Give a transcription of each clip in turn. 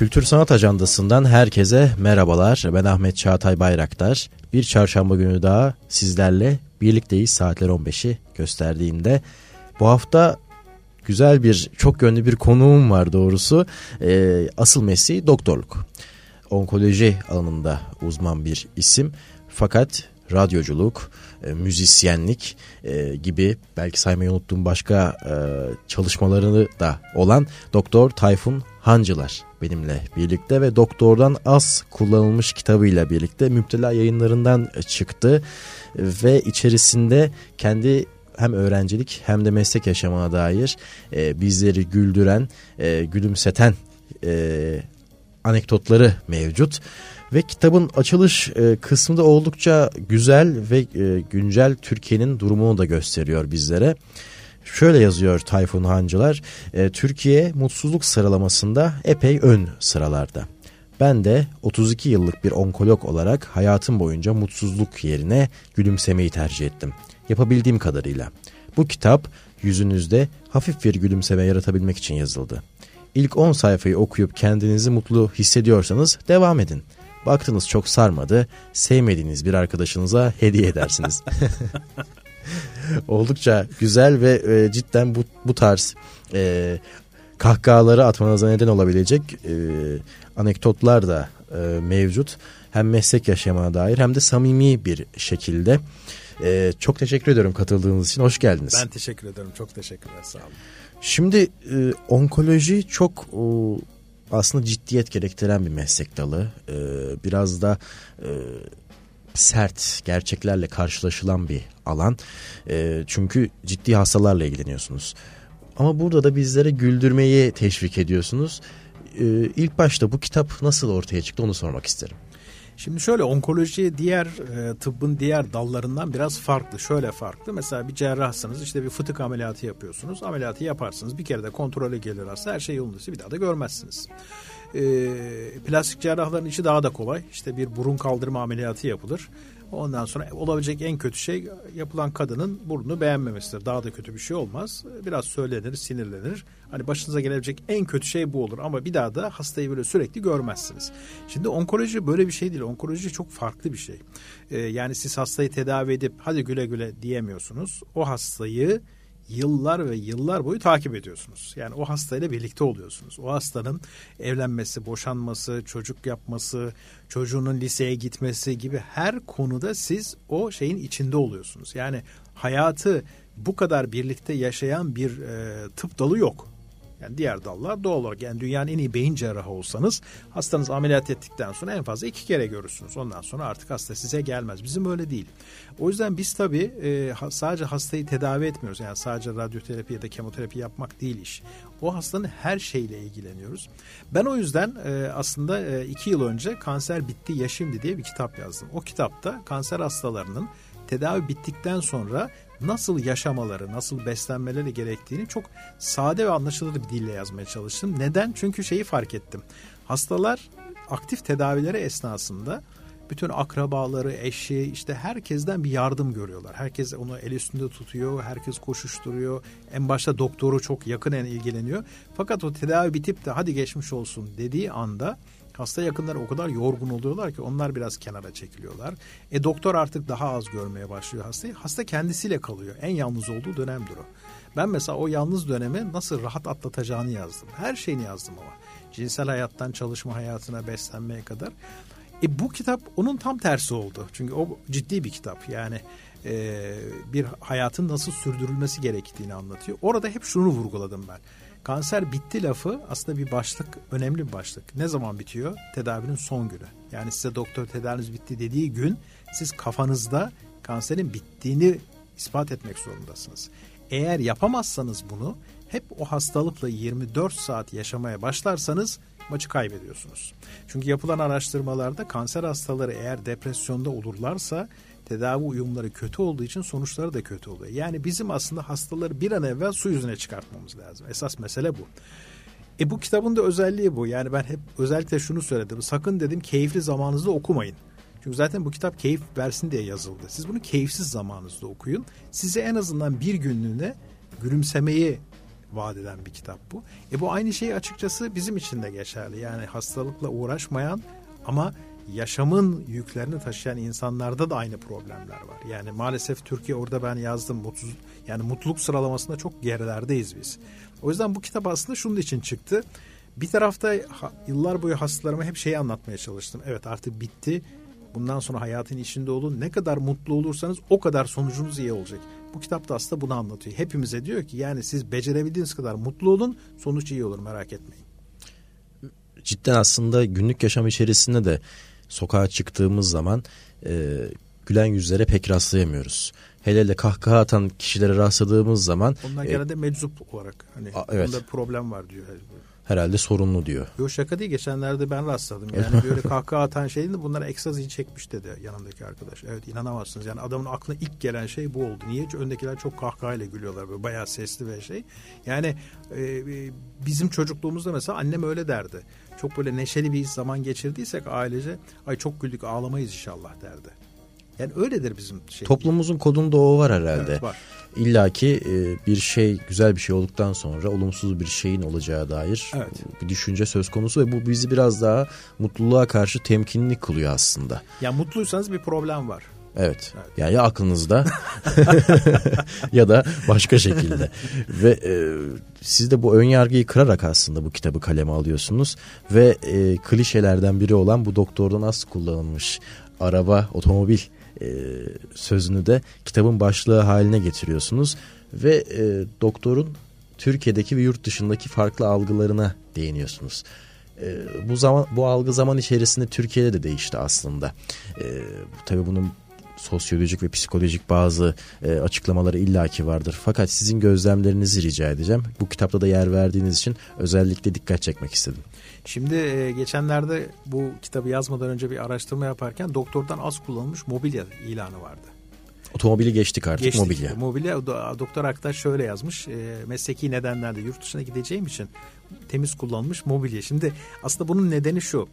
Kültür Sanat Ajandası'ndan herkese merhabalar. Ben Ahmet Çağatay Bayraktar. Bir çarşamba günü daha sizlerle birlikteyiz saatler 15'i gösterdiğinde. Bu hafta güzel bir, çok yönlü bir konuğum var doğrusu. Ee, asıl mesleği doktorluk. Onkoloji alanında uzman bir isim. Fakat radyoculuk, e, müzisyenlik e, gibi belki saymayı unuttuğum başka e, çalışmalarını da olan Doktor Tayfun Hancılar benimle birlikte ve doktordan az kullanılmış kitabıyla birlikte Müptela yayınlarından çıktı ve içerisinde kendi hem öğrencilik hem de meslek yaşamına dair e, bizleri güldüren, e, gülümseten e, anekdotları mevcut. Ve kitabın açılış e, kısmında oldukça güzel ve e, güncel Türkiye'nin durumunu da gösteriyor bizlere. Şöyle yazıyor Tayfun Hancılar, e, Türkiye mutsuzluk sıralamasında epey ön sıralarda. Ben de 32 yıllık bir onkolog olarak hayatım boyunca mutsuzluk yerine gülümsemeyi tercih ettim. Yapabildiğim kadarıyla. Bu kitap yüzünüzde hafif bir gülümseme yaratabilmek için yazıldı. İlk 10 sayfayı okuyup kendinizi mutlu hissediyorsanız devam edin. Baktınız çok sarmadı, sevmediğiniz bir arkadaşınıza hediye edersiniz. Oldukça güzel ve e, cidden bu, bu tarz e, kahkahaları atmanıza neden olabilecek e, anekdotlar da e, mevcut. Hem meslek yaşamına dair hem de samimi bir şekilde. E, çok teşekkür ediyorum katıldığınız için. Hoş geldiniz. Ben teşekkür ederim. Çok teşekkürler. Sağ olun. Şimdi e, onkoloji çok e, aslında ciddiyet gerektiren bir meslek dalı. E, biraz da e, sert gerçeklerle karşılaşılan bir alan. E, çünkü ciddi hastalarla ilgileniyorsunuz. Ama burada da bizlere güldürmeyi teşvik ediyorsunuz. E, ilk başta bu kitap nasıl ortaya çıktı onu sormak isterim. Şimdi şöyle onkoloji diğer e, tıbbın diğer dallarından biraz farklı. Şöyle farklı. Mesela bir cerrahsınız işte bir fıtık ameliyatı yapıyorsunuz. Ameliyatı yaparsınız. Bir kere de kontrole gelir hasta her şey yolundaysa bir daha da görmezsiniz. E, plastik cerrahların içi daha da kolay. İşte bir burun kaldırma ameliyatı yapılır. Ondan sonra olabilecek en kötü şey yapılan kadının burnunu beğenmemesidir. Daha da kötü bir şey olmaz. Biraz söylenir, sinirlenir. Hani başınıza gelebilecek en kötü şey bu olur ama bir daha da hastayı böyle sürekli görmezsiniz. Şimdi onkoloji böyle bir şey değil. Onkoloji çok farklı bir şey. Ee, yani siz hastayı tedavi edip hadi güle güle diyemiyorsunuz. O hastayı yıllar ve yıllar boyu takip ediyorsunuz. Yani o hastayla birlikte oluyorsunuz. O hastanın evlenmesi, boşanması, çocuk yapması, çocuğunun liseye gitmesi gibi her konuda siz o şeyin içinde oluyorsunuz. Yani hayatı bu kadar birlikte yaşayan bir e, tıp dalı yok. Yani diğer dallar doğal olarak yani dünyanın en iyi beyin cerrahı olsanız hastanız ameliyat ettikten sonra en fazla iki kere görürsünüz. Ondan sonra artık hasta size gelmez. Bizim öyle değil. O yüzden biz tabii e, sadece hastayı tedavi etmiyoruz. Yani sadece radyoterapi ya da kemoterapi yapmak değil iş. O hastanın her şeyle ilgileniyoruz. Ben o yüzden e, aslında e, iki yıl önce Kanser Bitti Ya Şimdi diye bir kitap yazdım. O kitapta kanser hastalarının tedavi bittikten sonra nasıl yaşamaları, nasıl beslenmeleri gerektiğini çok sade ve anlaşılır bir dille yazmaya çalıştım. Neden? Çünkü şeyi fark ettim. Hastalar aktif tedavileri esnasında bütün akrabaları, eşi işte herkesten bir yardım görüyorlar. Herkes onu el üstünde tutuyor, herkes koşuşturuyor. En başta doktoru çok yakinen ilgileniyor. Fakat o tedavi bitip de hadi geçmiş olsun dediği anda Hasta yakınları o kadar yorgun oluyorlar ki onlar biraz kenara çekiliyorlar. E doktor artık daha az görmeye başlıyor hastayı. Hasta kendisiyle kalıyor. En yalnız olduğu dönemdir o. Ben mesela o yalnız dönemi nasıl rahat atlatacağını yazdım. Her şeyini yazdım ama. Cinsel hayattan çalışma hayatına beslenmeye kadar. E bu kitap onun tam tersi oldu. Çünkü o ciddi bir kitap. Yani e, bir hayatın nasıl sürdürülmesi gerektiğini anlatıyor. Orada hep şunu vurguladım ben. Kanser bitti lafı aslında bir başlık, önemli bir başlık. Ne zaman bitiyor? Tedavinin son günü. Yani size doktor tedaviniz bitti dediği gün siz kafanızda kanserin bittiğini ispat etmek zorundasınız. Eğer yapamazsanız bunu hep o hastalıkla 24 saat yaşamaya başlarsanız maçı kaybediyorsunuz. Çünkü yapılan araştırmalarda kanser hastaları eğer depresyonda olurlarsa tedavi uyumları kötü olduğu için sonuçları da kötü oluyor. Yani bizim aslında hastaları bir an evvel su yüzüne çıkartmamız lazım. Esas mesele bu. E bu kitabın da özelliği bu. Yani ben hep özellikle şunu söyledim. Sakın dedim keyifli zamanınızda okumayın. Çünkü zaten bu kitap keyif versin diye yazıldı. Siz bunu keyifsiz zamanınızda okuyun. Size en azından bir günlüğüne gülümsemeyi vaat eden bir kitap bu. E bu aynı şey açıkçası bizim için de geçerli. Yani hastalıkla uğraşmayan ama yaşamın yüklerini taşıyan insanlarda da aynı problemler var. Yani maalesef Türkiye orada ben yazdım mutsuz yani mutluluk sıralamasında çok gerilerdeyiz biz. O yüzden bu kitap aslında şunun için çıktı. Bir tarafta yıllar boyu hastalarıma hep şeyi anlatmaya çalıştım. Evet artık bitti. Bundan sonra hayatın içinde olun. Ne kadar mutlu olursanız o kadar sonucunuz iyi olacak. Bu kitap da aslında bunu anlatıyor. Hepimize diyor ki yani siz becerebildiğiniz kadar mutlu olun. Sonuç iyi olur merak etmeyin. Cidden aslında günlük yaşam içerisinde de sokağa çıktığımız zaman e, gülen yüzlere pek rastlayamıyoruz. Hele hele kahkaha atan kişilere rastladığımız zaman... Onlar e, genelde meczup olarak. Hani a, evet. Bunda problem var diyor herhalde sorunlu diyor. Yok şaka değil geçenlerde ben rastladım. Yani böyle kahkaha atan şey değil de bunlar ekstazi çekmiş dedi yanındaki arkadaş. Evet inanamazsınız yani adamın aklına ilk gelen şey bu oldu. Niye? Çünkü öndekiler çok kahkahayla gülüyorlar böyle bayağı sesli ve şey. Yani e, e, bizim çocukluğumuzda mesela annem öyle derdi. Çok böyle neşeli bir zaman geçirdiysek ailece ay çok güldük ağlamayız inşallah derdi. Yani öyledir bizim şey. Toplumumuzun kodunda o var herhalde. Evet, var. İlla ki e, bir şey güzel bir şey olduktan sonra olumsuz bir şeyin olacağı dair evet. bir düşünce söz konusu ve bu bizi biraz daha mutluluğa karşı temkinli kılıyor aslında. Ya mutluysanız bir problem var. Evet. evet. Yani ya aklınızda ya da başka şekilde. Ve e, siz de bu ön yargıyı kırarak aslında bu kitabı kaleme alıyorsunuz ve e, klişelerden biri olan bu doktordan az kullanılmış araba, otomobil e, sözünü de kitabın başlığı haline getiriyorsunuz ve e, doktorun Türkiye'deki ve yurt dışındaki farklı algılarına değiniyorsunuz. E, bu zaman bu algı zaman içerisinde Türkiye'de de değişti aslında. E, tabii bunun sosyolojik ve psikolojik bazı e, açıklamaları illaki vardır. Fakat sizin gözlemlerinizi rica edeceğim. Bu kitapta da yer verdiğiniz için özellikle dikkat çekmek istedim. Şimdi e, geçenlerde bu kitabı yazmadan önce bir araştırma yaparken doktordan az kullanılmış mobilya ilanı vardı. Otomobili geçtik artık geçtik. mobilya. Mobilya doktor arkadaş şöyle yazmış. E, mesleki nedenlerle yurt dışına gideceğim için temiz kullanılmış mobilya. Şimdi aslında bunun nedeni şu.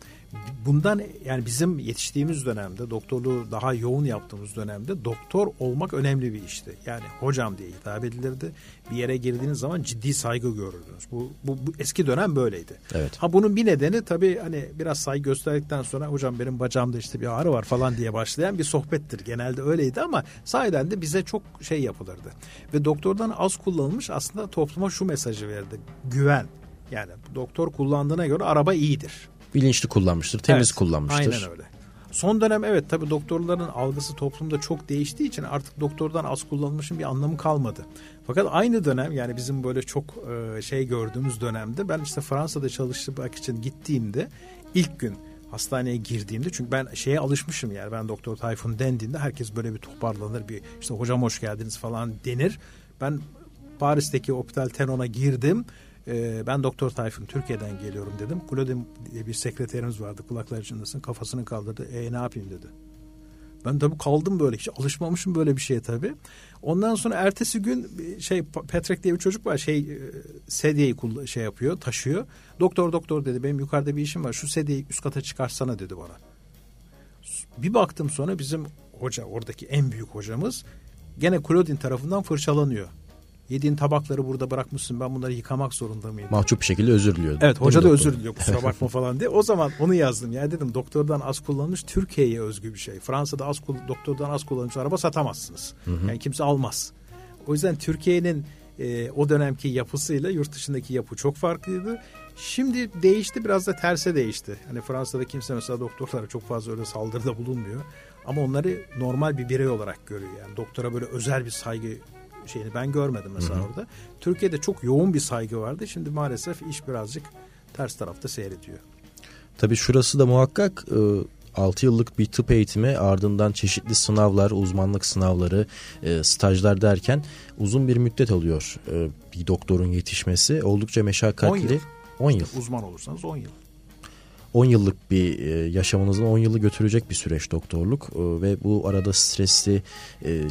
Bundan yani bizim yetiştiğimiz dönemde doktorluğu daha yoğun yaptığımız dönemde doktor olmak önemli bir işti. Yani hocam diye hitap edilirdi. Bir yere girdiğiniz zaman ciddi saygı görürdünüz. Bu, bu, bu eski dönem böyleydi. Evet. Ha bunun bir nedeni tabii hani biraz saygı gösterdikten sonra hocam benim bacağımda işte bir ağrı var falan diye başlayan bir sohbettir. Genelde öyleydi ama sahiden de bize çok şey yapılırdı. Ve doktordan az kullanılmış aslında topluma şu mesajı verdi. Güven. Yani doktor kullandığına göre araba iyidir. Bilinçli kullanmıştır, temiz evet, kullanmıştır. Aynen öyle. Son dönem evet tabi doktorların algısı toplumda çok değiştiği için artık doktordan az kullanılmışın bir anlamı kalmadı. Fakat aynı dönem yani bizim böyle çok e, şey gördüğümüz dönemde ben işte Fransa'da çalışmak için gittiğimde ilk gün hastaneye girdiğimde çünkü ben şeye alışmışım yani ben Doktor Tayfun dendiğinde herkes böyle bir toparlanır bir işte hocam hoş geldiniz falan denir. Ben Paris'teki Hopital Tenon'a girdim e, ben Doktor Tayfun Türkiye'den geliyorum dedim. Claudine diye bir sekreterimiz vardı kulakları çınlasın kafasını kaldırdı. E ne yapayım dedi. Ben tabii kaldım böyle hiç alışmamışım böyle bir şeye tabii. Ondan sonra ertesi gün şey Patrick diye bir çocuk var şey e, sedyeyi şey yapıyor taşıyor. Doktor doktor dedi benim yukarıda bir işim var şu sedyeyi üst kata çıkarsana dedi bana. Bir baktım sonra bizim hoca oradaki en büyük hocamız gene Claudine tarafından fırçalanıyor. Yediğin tabakları burada bırakmışsın ben bunları yıkamak zorunda mıyım? Mahcup bir şekilde özür diliyor. Evet hoca da özür diliyor kusura bakma falan diye. O zaman onu yazdım. Yani dedim doktordan az kullanılmış Türkiye'ye özgü bir şey. Fransa'da az doktordan az kullanılmış araba satamazsınız. Hı hı. Yani kimse almaz. O yüzden Türkiye'nin e, o dönemki yapısıyla yurt dışındaki yapı çok farklıydı. Şimdi değişti biraz da terse değişti. Hani Fransa'da kimse mesela doktorlara çok fazla öyle saldırıda bulunmuyor. Ama onları normal bir birey olarak görüyor. Yani doktora böyle özel bir saygı şeyini ben görmedim mesela hı hı. orada. Türkiye'de çok yoğun bir saygı vardı. Şimdi maalesef iş birazcık ters tarafta seyrediyor. Tabii şurası da muhakkak 6 e, yıllık bir tıp eğitimi ardından çeşitli sınavlar, uzmanlık sınavları, e, stajlar derken uzun bir müddet alıyor e, bir doktorun yetişmesi. Oldukça meşakkatli. 10 yıl. 10 yıl. Uzman olursanız 10 yıl. 10 yıllık bir yaşamınızın 10 yılı götürecek bir süreç doktorluk ve bu arada stresli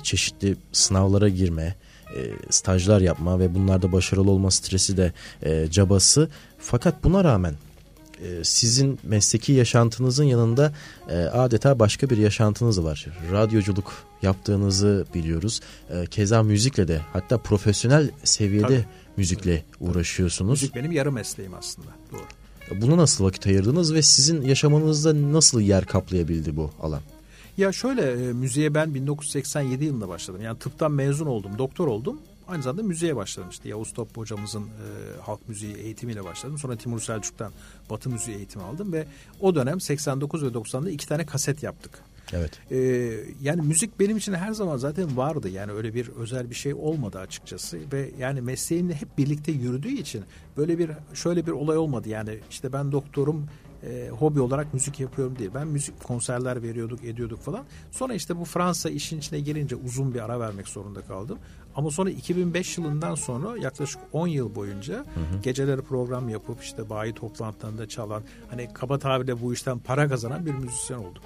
çeşitli sınavlara girme, e, stajlar yapma ve bunlarda başarılı olma stresi de e, cabası. Fakat buna rağmen e, sizin mesleki yaşantınızın yanında e, adeta başka bir yaşantınız var. Radyoculuk yaptığınızı biliyoruz. E, keza müzikle de hatta profesyonel seviyede Tabii. müzikle uğraşıyorsunuz. Müzik benim yarı mesleğim aslında. Doğru. Bunu nasıl vakit ayırdınız ve sizin yaşamınızda nasıl yer kaplayabildi bu alan? Ya şöyle e, müziğe ben 1987 yılında başladım. Yani tıptan mezun oldum, doktor oldum. Aynı zamanda müziğe başladım işte. Yavuz Top hocamızın e, halk müziği eğitimiyle başladım. Sonra Timur Selçuk'tan batı müziği eğitimi aldım ve o dönem 89 ve 90'da iki tane kaset yaptık. Evet. Ee, yani müzik benim için her zaman zaten vardı. Yani öyle bir özel bir şey olmadı açıkçası ve yani mesleğimle hep birlikte yürüdüğü için böyle bir şöyle bir olay olmadı. Yani işte ben doktorum e, hobi olarak müzik yapıyorum değil. Ben müzik konserler veriyorduk, ediyorduk falan. Sonra işte bu Fransa işin içine girince uzun bir ara vermek zorunda kaldım. Ama sonra 2005 yılından sonra yaklaşık 10 yıl boyunca hı hı. geceleri program yapıp işte bayi toplantılarında çalan hani kaba tabirle bu işten para kazanan bir müzisyen oldum.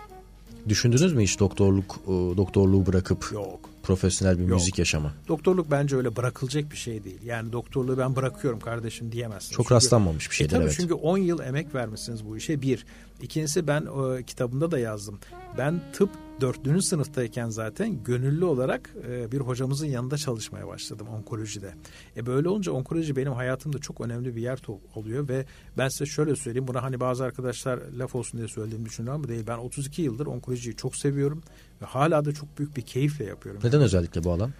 Düşündünüz mü hiç doktorluk e, doktorluğu bırakıp Yok. Profesyonel bir Yok. müzik yaşama? Doktorluk bence öyle bırakılacak bir şey değil. Yani doktorluğu ben bırakıyorum kardeşim diyemezsin. Çok çünkü, rastlanmamış bir şeydir e, tabii evet. Çünkü 10 yıl emek vermişsiniz bu işe bir. İkincisi ben o, kitabımda da yazdım. Ben tıp dörtlüğüncü sınıftayken zaten gönüllü olarak e, bir hocamızın yanında çalışmaya başladım onkolojide. E böyle olunca onkoloji benim hayatımda çok önemli bir yer alıyor ve ben size şöyle söyleyeyim. Buna hani bazı arkadaşlar laf olsun diye söylediğimi düşünüyorum ama değil. Ben 32 yıldır onkolojiyi çok seviyorum ve hala da çok büyük bir keyifle yapıyorum. Neden özellikle bu alan?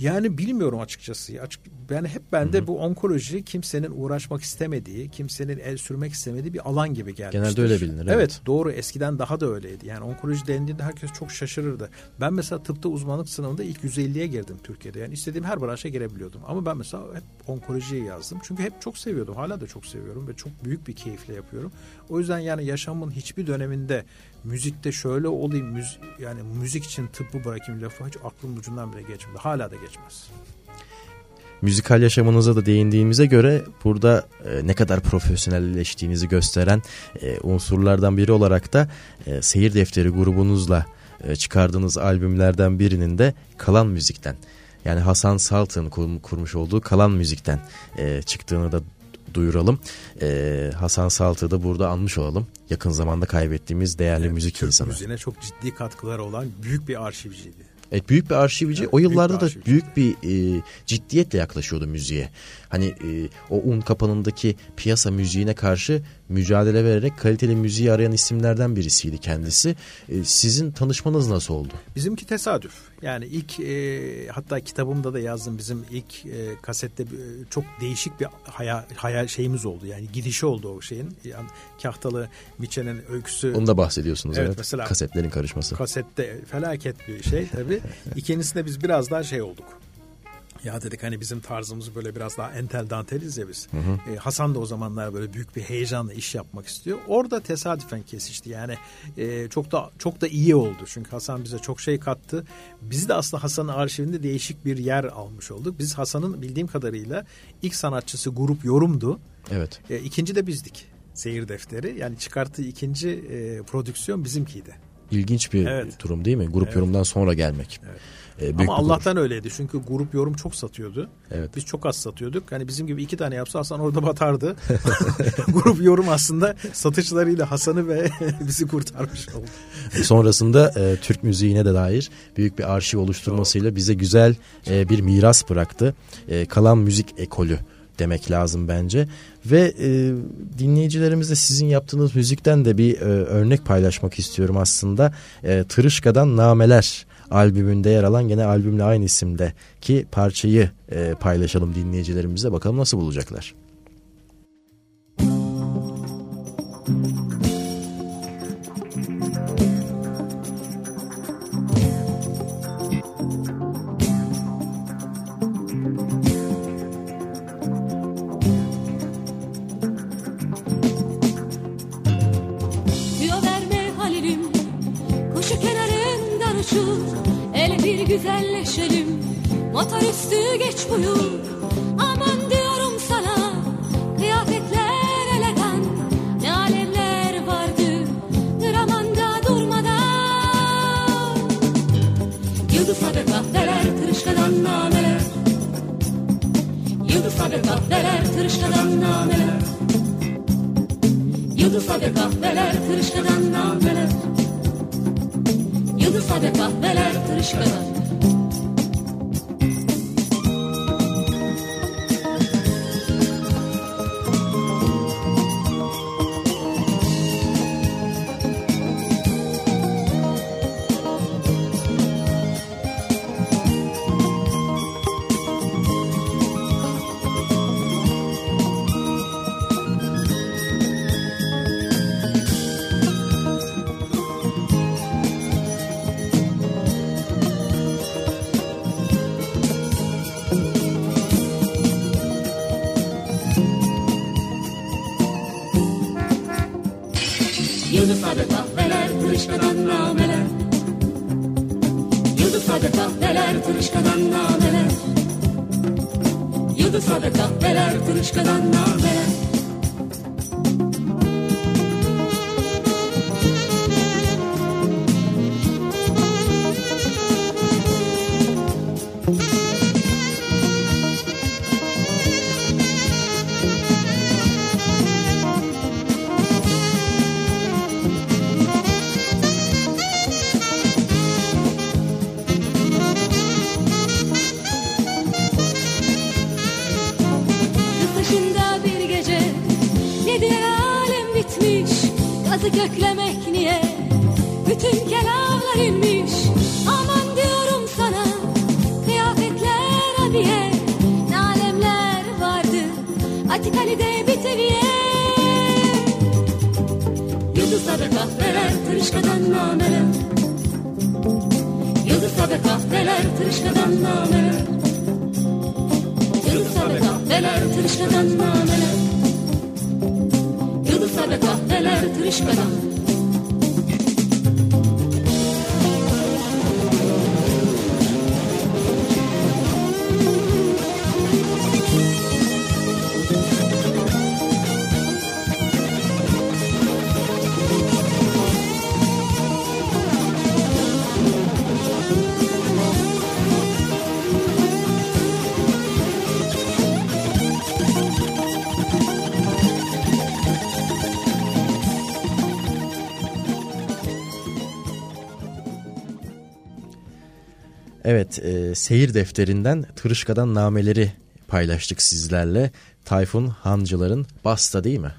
Yani bilmiyorum açıkçası. Açık, yani hep bende hı hı. bu onkoloji kimsenin uğraşmak istemediği, kimsenin el sürmek istemediği bir alan gibi gelmiştir. Genelde öyle bilinir. Evet. evet doğru. Eskiden daha da öyleydi. Yani onkoloji dendiğinde herkes çok şaşırırdı. Ben mesela tıpta uzmanlık sınavında ilk 150'ye girdim Türkiye'de. Yani istediğim her branşa girebiliyordum. Ama ben mesela hep onkolojiyi yazdım. Çünkü hep çok seviyordum. Hala da çok seviyorum ve çok büyük bir keyifle yapıyorum. O yüzden yani yaşamın hiçbir döneminde müzikte şöyle olayım müzik, yani müzik için tıbbı bırakayım lafı hiç aklım ucundan bile geçmedi. Hala da geçmez. Müzikal yaşamınıza da değindiğimize göre burada e, ne kadar profesyonelleştiğinizi gösteren e, unsurlardan biri olarak da e, Seyir Defteri grubunuzla e, çıkardığınız albümlerden birinin de Kalan Müzik'ten yani Hasan Salt'ın kurmuş olduğu Kalan Müzik'ten e, çıktığını da duyuralım. Ee, Hasan Salt'ı da burada anmış olalım. Yakın zamanda kaybettiğimiz değerli evet, müzik Türk insanı. Müziğine çok ciddi katkıları olan büyük bir arşivciydi. Evet büyük bir arşivci. Evet, o yıllarda büyük da büyük bir e, ciddiyetle yaklaşıyordu müziğe. Hani e, o un kapanındaki piyasa müziğine karşı mücadele vererek kaliteli müziği arayan isimlerden birisiydi kendisi. E, sizin tanışmanız nasıl oldu? Bizimki tesadüf. Yani ilk e, hatta kitabımda da yazdım bizim ilk e, kasette e, çok değişik bir hayal, hayal şeyimiz oldu. Yani gidişi oldu o şeyin. Yani Kahtalı Miçe'nin öyküsü. Onu da bahsediyorsunuz evet. evet. Mesela kasetlerin karışması. Kasette felaket bir şey tabii. İkincisinde biz biraz daha şey olduk ya dedik hani bizim tarzımız böyle biraz daha entel danteliz ya biz. Hı hı. Ee, Hasan da o zamanlar böyle büyük bir heyecanla iş yapmak istiyor. Orada tesadüfen kesişti. Yani e, çok da çok da iyi oldu. Çünkü Hasan bize çok şey kattı. Biz de aslında Hasan'ın arşivinde değişik bir yer almış olduk. Biz Hasan'ın bildiğim kadarıyla ilk sanatçısı grup Yorum'du. Evet. E, ikinci de bizdik. Seyir defteri. Yani çıkarttığı ikinci e, prodüksiyon bizimkiydi. İlginç bir evet. durum değil mi? Grup evet. yorumdan sonra gelmek. Evet. E, büyük Ama Allah'tan grup. öyleydi çünkü grup yorum çok satıyordu. Evet. Biz çok az satıyorduk. Hani bizim gibi iki tane yapsa Hasan orada batardı. grup yorum aslında satışlarıyla Hasan'ı ve bizi kurtarmış oldu. Sonrasında e, Türk müziğine de dair büyük bir arşiv oluşturmasıyla bize güzel e, bir miras bıraktı. E, kalan müzik ekolü demek lazım bence. Ve e, dinleyicilerimizle sizin yaptığınız müzikten de bir e, örnek paylaşmak istiyorum aslında. E, Tırışka'dan Nameler albümünde yer alan gene albümle aynı isimdeki parçayı e, paylaşalım dinleyicilerimize bakalım nasıl bulacaklar. güzelleşelim Motor üstü geç buyur Aman diyorum sana Kıyafetler elegan. Ne alemler vardı Dramanda durmadan. Yıldız haber kahveler Tırışkadan nameler. Yıldız haber kahveler Tırışkadan nameler. Yıldız haber kahveler Tırışkadan nameler. Yıldız haber kahveler Tırışkadan tırışkadan nameler Yıldızlarda kahveler tırışkadan nameler Evet, e, seyir defterinden Tırışka'dan nameleri paylaştık sizlerle. Tayfun Hancılar'ın Basta değil mi?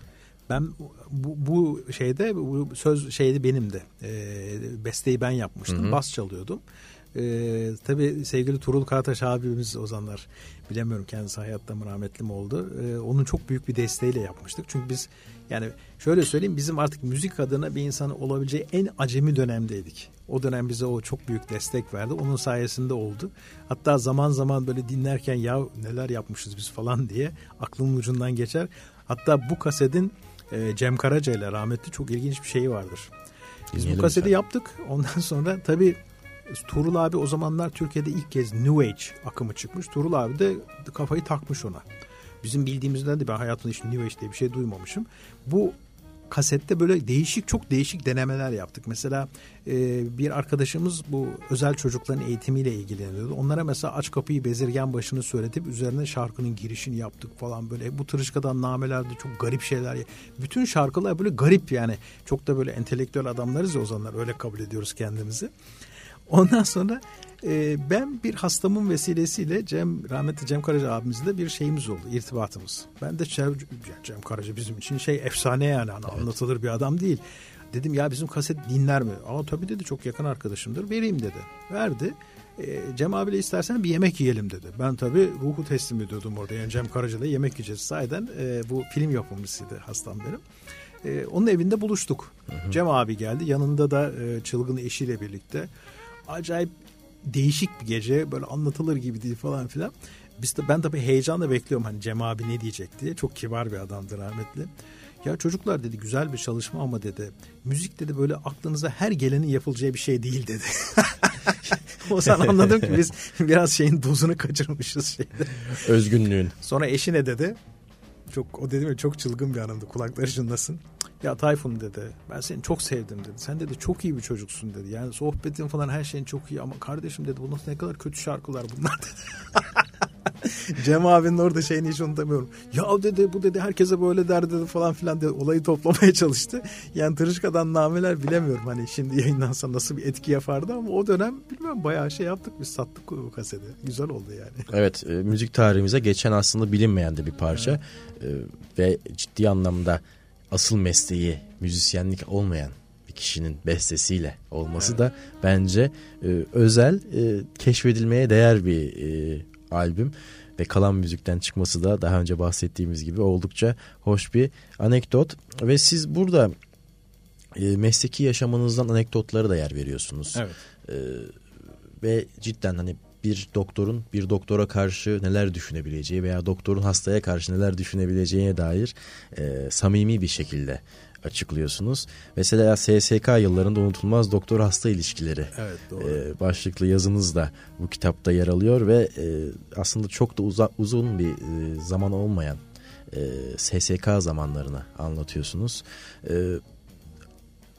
Ben bu, bu şeyde bu söz şeydi benim de. E, besteyi ben yapmıştım. Hı hı. Bas çalıyordum. Ee, tabii sevgili Turul Karataş abimiz o zamanlar bilemiyorum kendisi hayatta mı rahmetli mi oldu. Ee, onun çok büyük bir desteğiyle yapmıştık. Çünkü biz yani şöyle söyleyeyim bizim artık müzik adına bir insanın olabileceği en acemi dönemdeydik. O dönem bize o çok büyük destek verdi. Onun sayesinde oldu. Hatta zaman zaman böyle dinlerken ya neler yapmışız biz falan diye aklımın ucundan geçer. Hatta bu kasetin e, Cem Karaca ile rahmetli çok ilginç bir şeyi vardır. Biz bu kaseti sen. yaptık. Ondan sonra tabii Tuğrul abi o zamanlar Türkiye'de ilk kez New Age akımı çıkmış. Tuğrul abi de kafayı takmış ona. Bizim bildiğimizden de ben hayatımda hiç New Age diye bir şey duymamışım. Bu kasette böyle değişik çok değişik denemeler yaptık. Mesela e, bir arkadaşımız bu özel çocukların eğitimiyle ilgileniyordu. Onlara mesela aç kapıyı bezirgen başını söyletip üzerine şarkının girişini yaptık falan böyle. Bu tırışkadan namelerde çok garip şeyler. Bütün şarkılar böyle garip yani. Çok da böyle entelektüel adamlarız ya o zamanlar öyle kabul ediyoruz kendimizi. Ondan sonra e, ben bir hastamın vesilesiyle Cem rahmetli Cem Karaca abimizle bir şeyimiz oldu, irtibatımız. Ben de Cem, Cem Karaca bizim için şey efsane yani hani evet. anlatılır bir adam değil. Dedim ya bizim kaset dinler mi? Ama tabii dedi çok yakın arkadaşımdır vereyim dedi. Verdi. E, Cem abiyle istersen bir yemek yiyelim dedi. Ben tabii ruhu teslim ediyordum orada. Yani Cem Karaca'da yemek yiyeceğiz. Sahiden e, bu film yapımcısıydı hastam benim. E, onun evinde buluştuk. Hı hı. Cem abi geldi. Yanında da e, çılgın eşiyle birlikte acayip değişik bir gece böyle anlatılır gibi değil falan filan. Biz de, ben tabii heyecanla bekliyorum hani Cem abi ne diyecek diye. Çok kibar bir adamdır rahmetli. Ya çocuklar dedi güzel bir çalışma ama dedi müzik dedi böyle aklınıza her gelenin yapılacağı bir şey değil dedi. o zaman anladım ki biz biraz şeyin dozunu kaçırmışız şeyde. Özgünlüğün. Sonra eşine dedi çok o dedim ya çok çılgın bir anımdı kulakları çınlasın. Ya Tayfun dedi ben seni çok sevdim dedi. Sen dedi çok iyi bir çocuksun dedi. Yani sohbetin falan her şeyin çok iyi ama kardeşim dedi bunlar ne kadar kötü şarkılar bunlar dedi. Cem abinin orada şeyini hiç unutamıyorum. Ya dedi bu dedi herkese böyle der dedi falan filan dedi. Olayı toplamaya çalıştı. Yani Tırışka'dan nameler bilemiyorum. Hani şimdi yayınlansa nasıl bir etki yapardı ama o dönem bilmem bayağı şey yaptık biz sattık o kaseti. Güzel oldu yani. Evet e, müzik tarihimize geçen aslında bilinmeyen de bir parça. Evet. E, ve ciddi anlamda asıl mesleği müzisyenlik olmayan bir kişinin bestesiyle olması da bence e, özel e, keşfedilmeye değer bir e, albüm ve kalan müzikten çıkması da daha önce bahsettiğimiz gibi oldukça hoş bir anekdot ve siz burada e, mesleki yaşamınızdan anekdotları da yer veriyorsunuz. Evet. E, ve cidden hani bir doktorun bir doktora karşı neler düşünebileceği veya doktorun hastaya karşı neler düşünebileceğine dair e, samimi bir şekilde açıklıyorsunuz. Mesela SSK yıllarında unutulmaz doktor hasta ilişkileri Evet doğru. e, başlıklı yazınız da bu kitapta yer alıyor ve e, aslında çok da uza- uzun bir e, zaman olmayan e, SSK zamanlarını anlatıyorsunuz. E,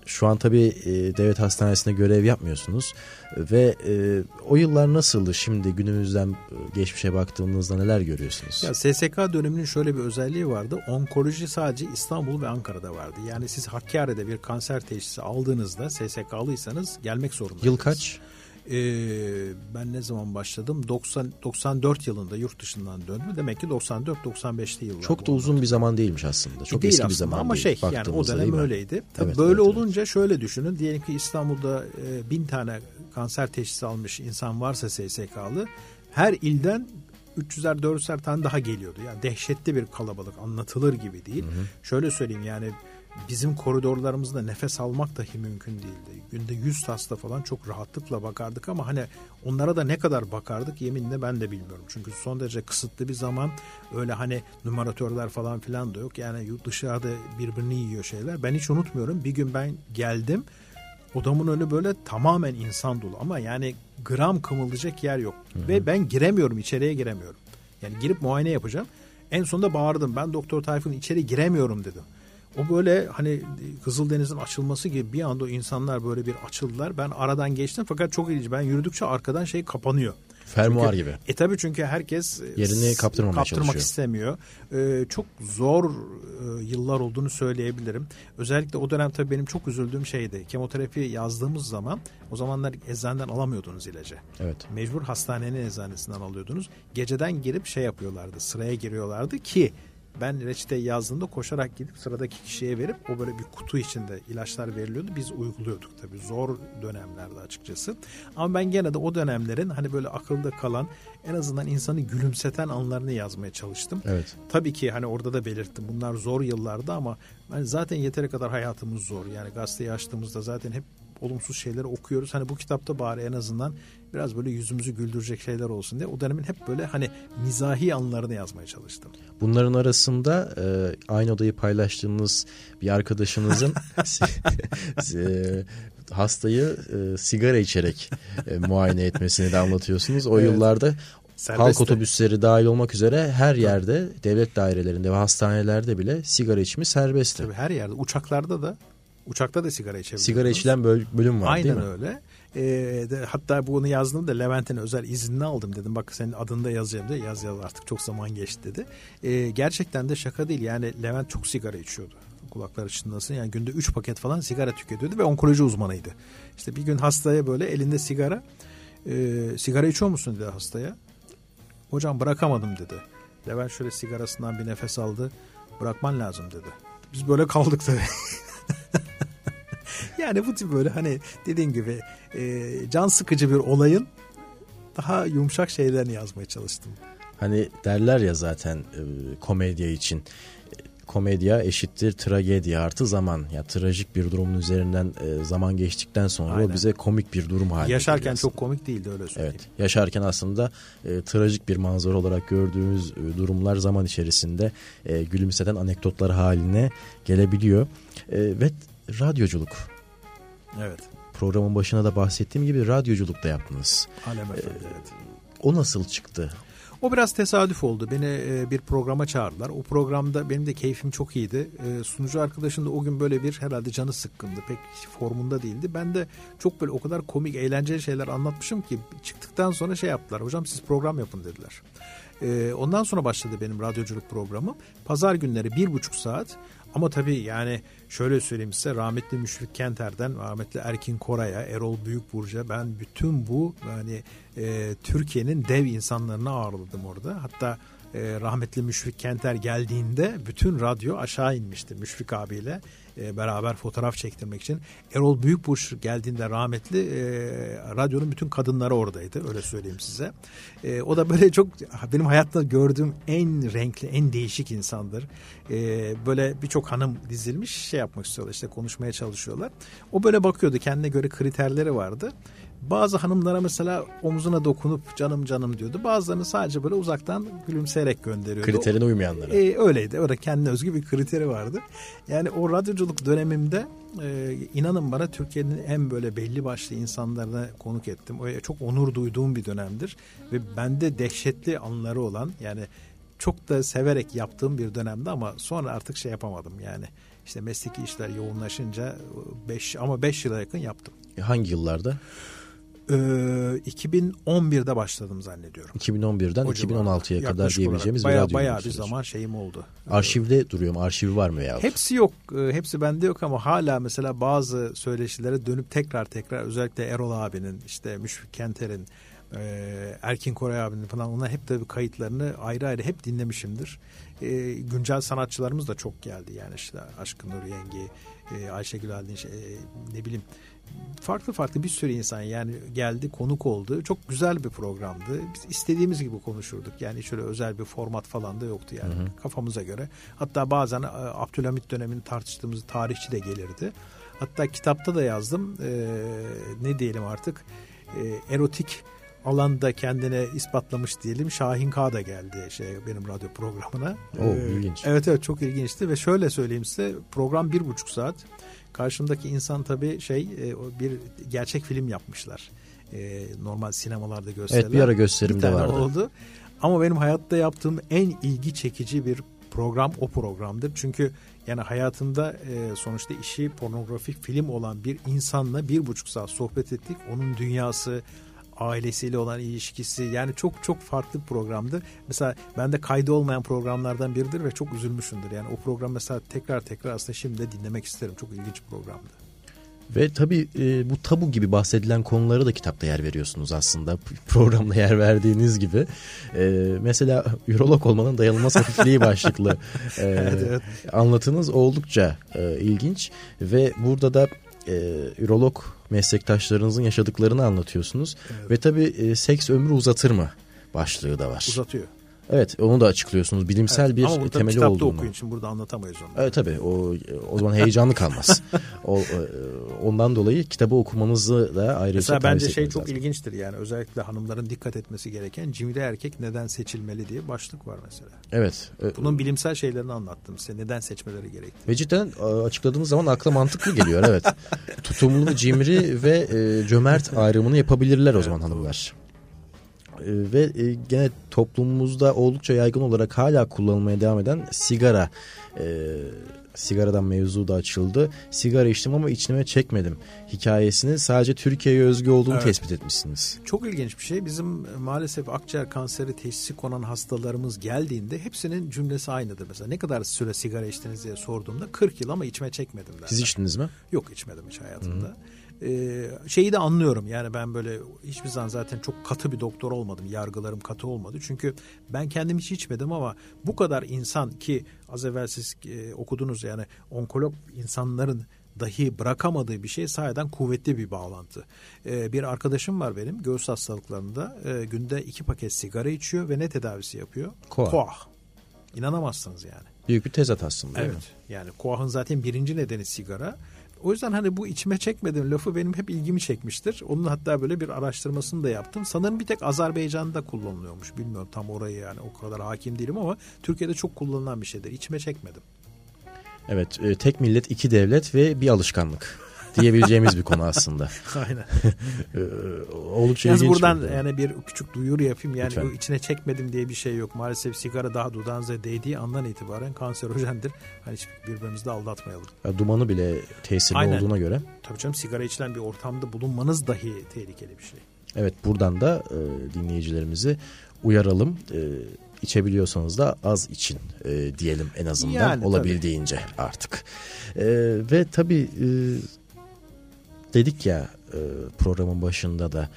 şu an tabii e, devlet hastanesinde görev yapmıyorsunuz ve e, o yıllar nasıldı şimdi günümüzden e, geçmişe baktığınızda neler görüyorsunuz? Ya SSK döneminin şöyle bir özelliği vardı. Onkoloji sadece İstanbul ve Ankara'da vardı. Yani siz Hakkari'de bir kanser teşhisi aldığınızda SSK'lıysanız gelmek zorundaydınız. Yıl kaç? Ee, ben ne zaman başladım? 90 94 yılında yurt dışından döndüm. Demek ki 94-95'te yıllar. Çok da uzun bir zaman değilmiş aslında. Çok değil eski bir aslında zaman ama değil. şey yani o dönem öyleydi. Tabii Evet, böyle evet, evet. olunca şöyle düşünün. Diyelim ki İstanbul'da e, bin tane kanser teşhisi almış insan varsa SSK'lı her ilden 300'er 400'er tane daha geliyordu. Yani dehşetli bir kalabalık anlatılır gibi değil. Şöyle söyleyeyim yani bizim koridorlarımızda nefes almak dahi mümkün değildi. Günde 100 hasta falan çok rahatlıkla bakardık ama hani onlara da ne kadar bakardık yeminle ben de bilmiyorum. Çünkü son derece kısıtlı bir zaman öyle hani numaratörler falan filan da yok. Yani dışarıda birbirini yiyor şeyler. Ben hiç unutmuyorum bir gün ben geldim odamın önü böyle tamamen insan dolu ama yani gram kımıldayacak yer yok. Ve ben giremiyorum içeriye giremiyorum. Yani girip muayene yapacağım. En sonunda bağırdım ben Doktor Tayfun içeri giremiyorum dedim. O böyle hani Kızıldeniz'in açılması gibi bir anda o insanlar böyle bir açıldılar. Ben aradan geçtim fakat çok ilginç. Ben yürüdükçe arkadan şey kapanıyor. Fermuar Çünkü- gibi. E tabii çünkü herkes e, Yerini kaptırmamaya kaptırmak çalışıyor. istemiyor. Ee, çok zor e, yıllar olduğunu söyleyebilirim. Özellikle o dönem tabii benim çok üzüldüğüm şeydi. Kemoterapi yazdığımız zaman o zamanlar eczaneden alamıyordunuz ilacı. Evet. Mecbur hastanenin eczanesinden alıyordunuz. Geceden girip şey yapıyorlardı. Sıraya giriyorlardı ki ben reçeteyi yazdığımda koşarak gidip sıradaki kişiye verip o böyle bir kutu içinde ilaçlar veriliyordu. Biz uyguluyorduk tabii. Zor dönemlerde açıkçası. Ama ben gene de o dönemlerin hani böyle akılda kalan en azından insanı gülümseten anlarını yazmaya çalıştım. Evet. Tabii ki hani orada da belirttim. Bunlar zor yıllardı ama ben zaten yeteri kadar hayatımız zor. Yani gazeteyi açtığımızda zaten hep olumsuz şeyleri okuyoruz. Hani bu kitapta bari en azından biraz böyle yüzümüzü güldürecek şeyler olsun diye o dönemin hep böyle hani mizahi anlarını yazmaya çalıştım. Bunların arasında e, aynı odayı paylaştığınız bir arkadaşınızın e, hastayı e, sigara içerek e, muayene etmesini de anlatıyorsunuz. O Evet. yıllarda Serbest halk otobüsleri dahil olmak üzere her yerde devlet dairelerinde ve hastanelerde bile sigara içimi serbestti. Tabii her yerde uçaklarda da uçakta da sigara içebiliyorsunuz. Sigara içilen böl- bölüm var değil Aynen mi? öyle. Ee, de, hatta bunu yazdığımda Levent'in özel iznini aldım dedim. Bak senin adını da yazacağım diye yaz yaz artık çok zaman geçti dedi. Ee, gerçekten de şaka değil yani Levent çok sigara içiyordu. Kulaklar çınlasın yani günde 3 paket falan sigara tüketiyordu ve onkoloji uzmanıydı. İşte bir gün hastaya böyle elinde sigara e, sigara içiyor musun dedi hastaya. Hocam bırakamadım dedi. Levent şöyle sigarasından bir nefes aldı. Bırakman lazım dedi. Biz böyle kaldık tabii. yani bu tip böyle hani dediğim gibi e, can sıkıcı bir olayın daha yumuşak şeylerini yazmaya çalıştım. Hani derler ya zaten e, komedya için komedya eşittir tragedya artı zaman. Ya trajik bir durumun üzerinden e, zaman geçtikten sonra Aynen. o bize komik bir durum haline Yaşarken çok komik değildi öyle söyleyeyim. Evet. Yaşarken aslında e, trajik bir manzara olarak gördüğümüz e, durumlar zaman içerisinde e, gülümseten anekdotlar haline gelebiliyor. E, ve radyoculuk. Evet. Programın başına da bahsettiğim gibi radyoculuk da yaptınız. Alem Efendi evet. O nasıl çıktı? O biraz tesadüf oldu. Beni e, bir programa çağırdılar. O programda benim de keyfim çok iyiydi. E, sunucu arkadaşım da o gün böyle bir herhalde canı sıkkındı. Pek formunda değildi. Ben de çok böyle o kadar komik, eğlenceli şeyler anlatmışım ki çıktıktan sonra şey yaptılar. Hocam siz program yapın dediler. E, ondan sonra başladı benim radyoculuk programım. Pazar günleri bir buçuk saat. Ama tabii yani şöyle söyleyeyim size rahmetli Müşfik Kenter'den rahmetli Erkin Koray'a, Erol Büyükburcu'ya ben bütün bu yani e, Türkiye'nin dev insanlarını ağırladım orada. Hatta e, rahmetli Müşfik Kenter geldiğinde bütün radyo aşağı inmişti Müşfik abiyle e, beraber fotoğraf çektirmek için. Erol Büyükburç geldiğinde rahmetli e, radyonun bütün kadınları oradaydı öyle söyleyeyim size. E, o da böyle çok benim hayatta gördüğüm en renkli en değişik insandır. Böyle birçok hanım dizilmiş şey yapmak istiyorlar işte konuşmaya çalışıyorlar. O böyle bakıyordu kendine göre kriterleri vardı. Bazı hanımlara mesela omzuna dokunup canım canım diyordu. Bazılarını sadece böyle uzaktan gülümseyerek gönderiyordu. Kriterine uymayanlara. E, öyleydi. Orada kendine özgü bir kriteri vardı. Yani o radyoculuk dönemimde e, inanın bana Türkiye'nin en böyle belli başlı insanlarına konuk ettim. O çok onur duyduğum bir dönemdir ve bende dehşetli anları olan yani çok da severek yaptığım bir dönemde ama sonra artık şey yapamadım yani. İşte mesleki işler yoğunlaşınca 5 ama 5 yıla yakın yaptım. Hangi yıllarda? Ee, 2011'de başladım zannediyorum. 2011'den O 2016'ya civarda. kadar diyebileceğimiz olarak bir bayağı, radyo bayağı bir zaman şeyim oldu. Arşivde duruyor mu? Arşivi var mı veya? Hepsi yok. Ee, Hepsi bende yok ama hala mesela bazı söyleşilere dönüp tekrar tekrar özellikle Erol abinin işte Müşfik Kenter'in e, Erkin Koray abinin falan onlar hep tabii kayıtlarını ayrı ayrı hep dinlemişimdir. E, güncel sanatçılarımız da çok geldi yani işte Aşkın Nur Yengi, e, Ayşegül Aldinç, e, ne bileyim farklı farklı bir sürü insan yani geldi konuk oldu. Çok güzel bir programdı. Biz istediğimiz gibi konuşurduk. Yani şöyle özel bir format falan da yoktu yani kafamıza göre. Hatta bazen e, Abdülhamit dönemini tartıştığımız tarihçi de gelirdi. Hatta kitapta da yazdım. E, ne diyelim artık e, erotik alanda kendine ispatlamış diyelim. Şahin K da geldi şey benim radyo programına. Oo, Ee, ilginç. Evet evet çok ilginçti ve şöyle söyleyeyim size program bir buçuk saat. Karşımdaki insan tabii şey e, bir gerçek film yapmışlar. E, normal sinemalarda gösterilen. Evet bir ara gösterimde Bir vardı. oldu. Ama benim hayatta yaptığım en ilgi çekici bir program o programdır. Çünkü yani hayatımda e, sonuçta işi pornografik film olan bir insanla bir buçuk saat sohbet ettik. Onun dünyası, ailesiyle olan ilişkisi yani çok çok farklı bir programdır. Mesela bende kaydı olmayan programlardan biridir ve çok üzülmüşümdür. Yani o program mesela tekrar tekrar aslında şimdi de dinlemek isterim. Çok ilginç bir programdı. Ve tabii e, bu tabu gibi bahsedilen konulara da kitapta yer veriyorsunuz aslında. Programda yer verdiğiniz gibi. E, mesela ürolog olmanın dayanılmaz hafifliği başlıklı e, evet. anlatınız oldukça e, ilginç. Ve burada da e, ürolog meslektaşlarınızın yaşadıklarını anlatıyorsunuz. Ve tabii e, seks ömrü uzatır mı başlığı da var. Uzatıyor. Evet onu da açıklıyorsunuz. Bilimsel Evet. bir Ama temeli kitapta olduğunu. okuyun. Şimdi burada anlatamayız onu. Evet tabii o o zaman heyecanlı kalmaz. o e, ondan dolayı kitabı okumanızı da ayrıca Mesela bence şey çok lazım. ilginçtir yani özellikle hanımların dikkat etmesi gereken cimri erkek neden seçilmeli diye başlık var mesela. Evet. e, Bunun bilimsel şeylerini anlattım size neden seçmeleri gerektiği. Ve cidden e, açıkladığınız zaman akla mantıklı geliyor evet. Tutumlu, cimri ve cömert ayrımını yapabilirler o zaman hanımlar. E, ve e, gene toplumumuzda oldukça yaygın olarak hala kullanılmaya devam eden sigara. E, sigaradan mevzu da açıldı. Sigara içtim ama içime çekmedim. Hikayesini sadece Türkiye'ye özgü olduğunu Evet. tespit etmişsiniz. Çok ilginç bir şey. Bizim maalesef akciğer kanseri teşhisi konan hastalarımız geldiğinde hepsinin cümlesi aynıdır. Mesela ne kadar süre sigara içtiniz diye sorduğumda 40 yıl ama içime çekmedim derler. Siz içtiniz mi? Yok içmedim hiç hayatımda. Ee, şeyi de anlıyorum yani ben böyle hiçbir zaman zaten çok katı bir doktor olmadım. Yargılarım katı olmadı. Çünkü ben kendim hiç içmedim ama bu kadar insan ki az evvel siz e, okudunuz yani onkolog insanların dahi bırakamadığı bir şey sahiden kuvvetli bir bağlantı. Ee, bir arkadaşım var benim göğüs hastalıklarında e, günde iki paket sigara içiyor ve ne tedavisi yapıyor? Koah. Koah. İnanamazsınız yani. Büyük bir tezat aslında. mi? Evet. Yani koahın zaten birinci nedeni sigara. O yüzden hani bu içime çekmedim lafı benim hep ilgimi çekmiştir. Onun hatta böyle bir araştırmasını da yaptım. Sanırım bir tek Azerbaycan'da kullanılıyormuş. Bilmiyorum tam orayı yani o kadar hakim değilim ama Türkiye'de çok kullanılan bir şeydir. İçime çekmedim. Evet, e, tek millet, iki devlet ve bir alışkanlık diyebileceğimiz bir konu aslında. Aynen. E, oldukça Yalnız ilginç. buradan bir yani bir küçük duyuru yapayım. Yani Lütfen. içine çekmedim diye bir şey yok. Maalesef sigara daha dudağınıza değdiği andan itibaren kanserojendir. Hani hiç birbirimizi de aldatmayalım. Ya, dumanı bile tesirli Aynen. olduğuna göre. Tabii canım sigara içilen bir ortamda bulunmanız dahi tehlikeli bir şey. Evet buradan da e, dinleyicilerimizi uyaralım. E, içebiliyorsanız da az için e, diyelim en azından Yani, olabildiğince artık. E, ve tabii e, dedik ya e, programın başında da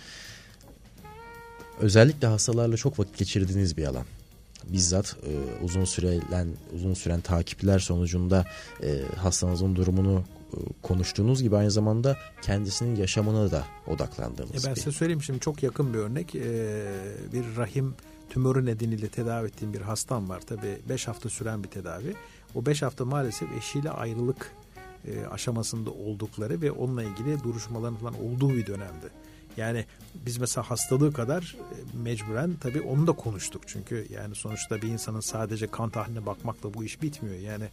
özellikle hastalarla çok vakit geçirdiğiniz bir alan. Bizzat e, uzun süren uzun süren takipler sonucunda e, hastanızın durumunu e, konuştuğunuz gibi aynı zamanda kendisinin yaşamına da odaklandığınız E ben bir size söyleyeyim şimdi çok yakın bir örnek. Bir rahim tümörü nedeniyle tedavi ettiğim bir hastam var. Tabii 5 hafta süren bir tedavi. O 5 hafta maalesef eşiyle ayrılık e, aşamasında oldukları ve onunla ilgili duruşmaların falan olduğu bir dönemdi. Yani biz mesela hastalığı kadar e, mecburen tabii onu da konuştuk. Çünkü yani sonuçta bir insanın sadece kan tahliline bakmakla bu iş bitmiyor. Yani e,